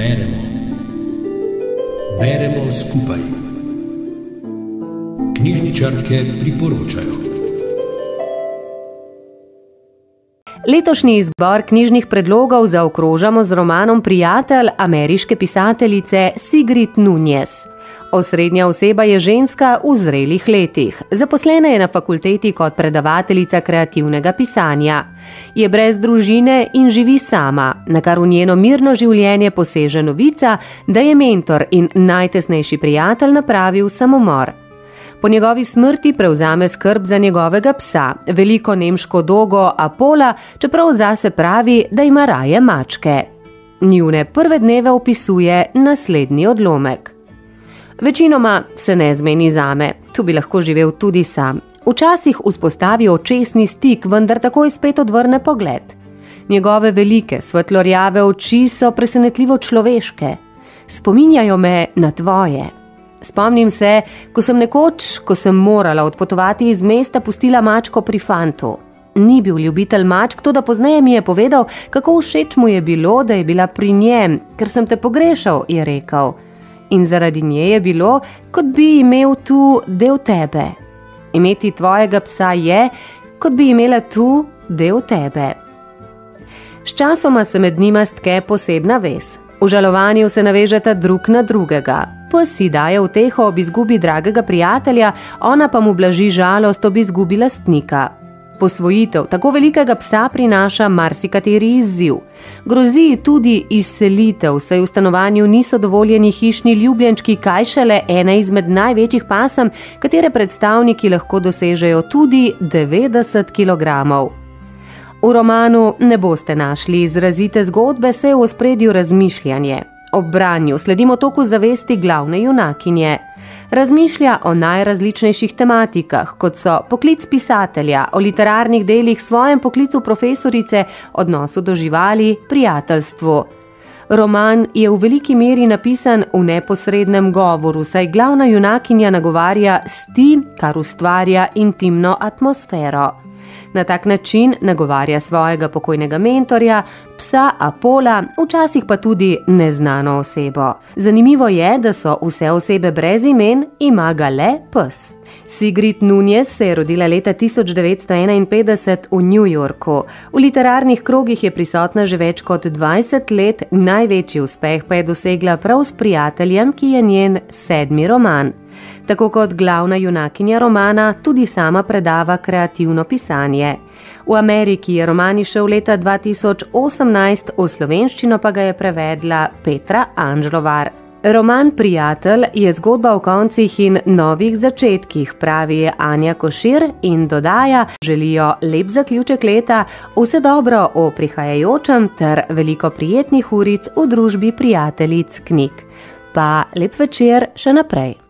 Beremo. Beremo skupaj. Knjižničarke priporočajo. Letošnji izbor knjižnih predlogov zaokrožamo z romanom Prijatelj ameriške pisateljice Sigrid Nunez. Osrednja oseba je ženska v zrelih letih. Zaposlena je na fakulteti kot predavateljica kreativnega pisanja. Je brez družine in živi sama, na kar v njeno mirno življenje poseže novica, da je mentor in najtesnejši prijatelj napravil samomor. Po njegovi smrti prevzame skrb za njegovega psa, veliko nemško dogo Apola, čeprav zase pravi, da ima raje mačke. Njune prve dneve opisuje naslednji odlomek. Večinoma se ne zmeni zame, tu bi lahko živel tudi sam. Včasih vzpostavi očesni stik, vendar takoj spet odvrne pogled. Njegove velike, svetlorjave oči so presenetljivo človeške. Spominjajo me na tvoje. Spomnim se, ko sem nekoč, ko sem morala odpotovati iz mesta, pustila mačko pri fantu. Ni bil ljubitelj mačk, to da pozneje mi je povedal, kako všeč mu je bilo, da je bila pri njem, ker sem te pogrešal, je rekel in zaradi nje je bilo, kot bi imel tu del tebe. Imeti tvojega psa je, kot bi imela tu del tebe. Sčasoma se med njima stke posebna vez. V žalovanju se navežeta drug na drugega. Pes si daje vteho ob izgubi dragega prijatelja, ona pa mu blaži žalost ob izgubi lastnika. Posvojitev tako velikega psa prinaša marsikateri izziv. Grozi tudi izselitev, saj v stanovanju niso dovoljeni hišni ljubljenčki, kaj šele ena izmed največjih pasem, katere predstavniki lahko dosežejo tudi 90 kg. V romanu ne boste našli izrazite zgodbe, se je v spredju razmišljanje. Ob branju sledimo toku zavesti glavne junakinje. Razmišlja o najrazličnejših tematikah, kot so poklic pisatelja, o literarnih delih, svojem poklicu profesorice, odnosu do živali, prijateljstvu. Roman je v veliki meri napisan v neposrednem govoru, saj glavna junakinja nagovarja s tem, kar ustvarja intimno atmosfero. Na tak način nagovarja svojega pokojnega mentorja, psa Apola, včasih pa tudi neznano osebo. Zanimivo je, da so vse osebe brez imen, ima ga le pes. Sigrid Nunez se je rodila leta 1951 v New Yorku. V literarnih krogih je prisotna že več kot 20 let, največji uspeh pa je dosegla prav s prijateljem, ki je njen sedmi roman. Tako kot glavna junakinja romana, tudi sama predava kreativno pisanje. V Ameriki je roman išel leta 2018, v slovenščino pa ga je prevedla Petra Anžlovar. Roman Prijatelj je zgodba o koncih in novih začetkih, pravi Anja Košir in dodaja: Želijo lep zaključek leta, vse dobro v prihajajočem ter veliko prijetnih uric v družbi prijateljic knjig. Pa lep večer še naprej.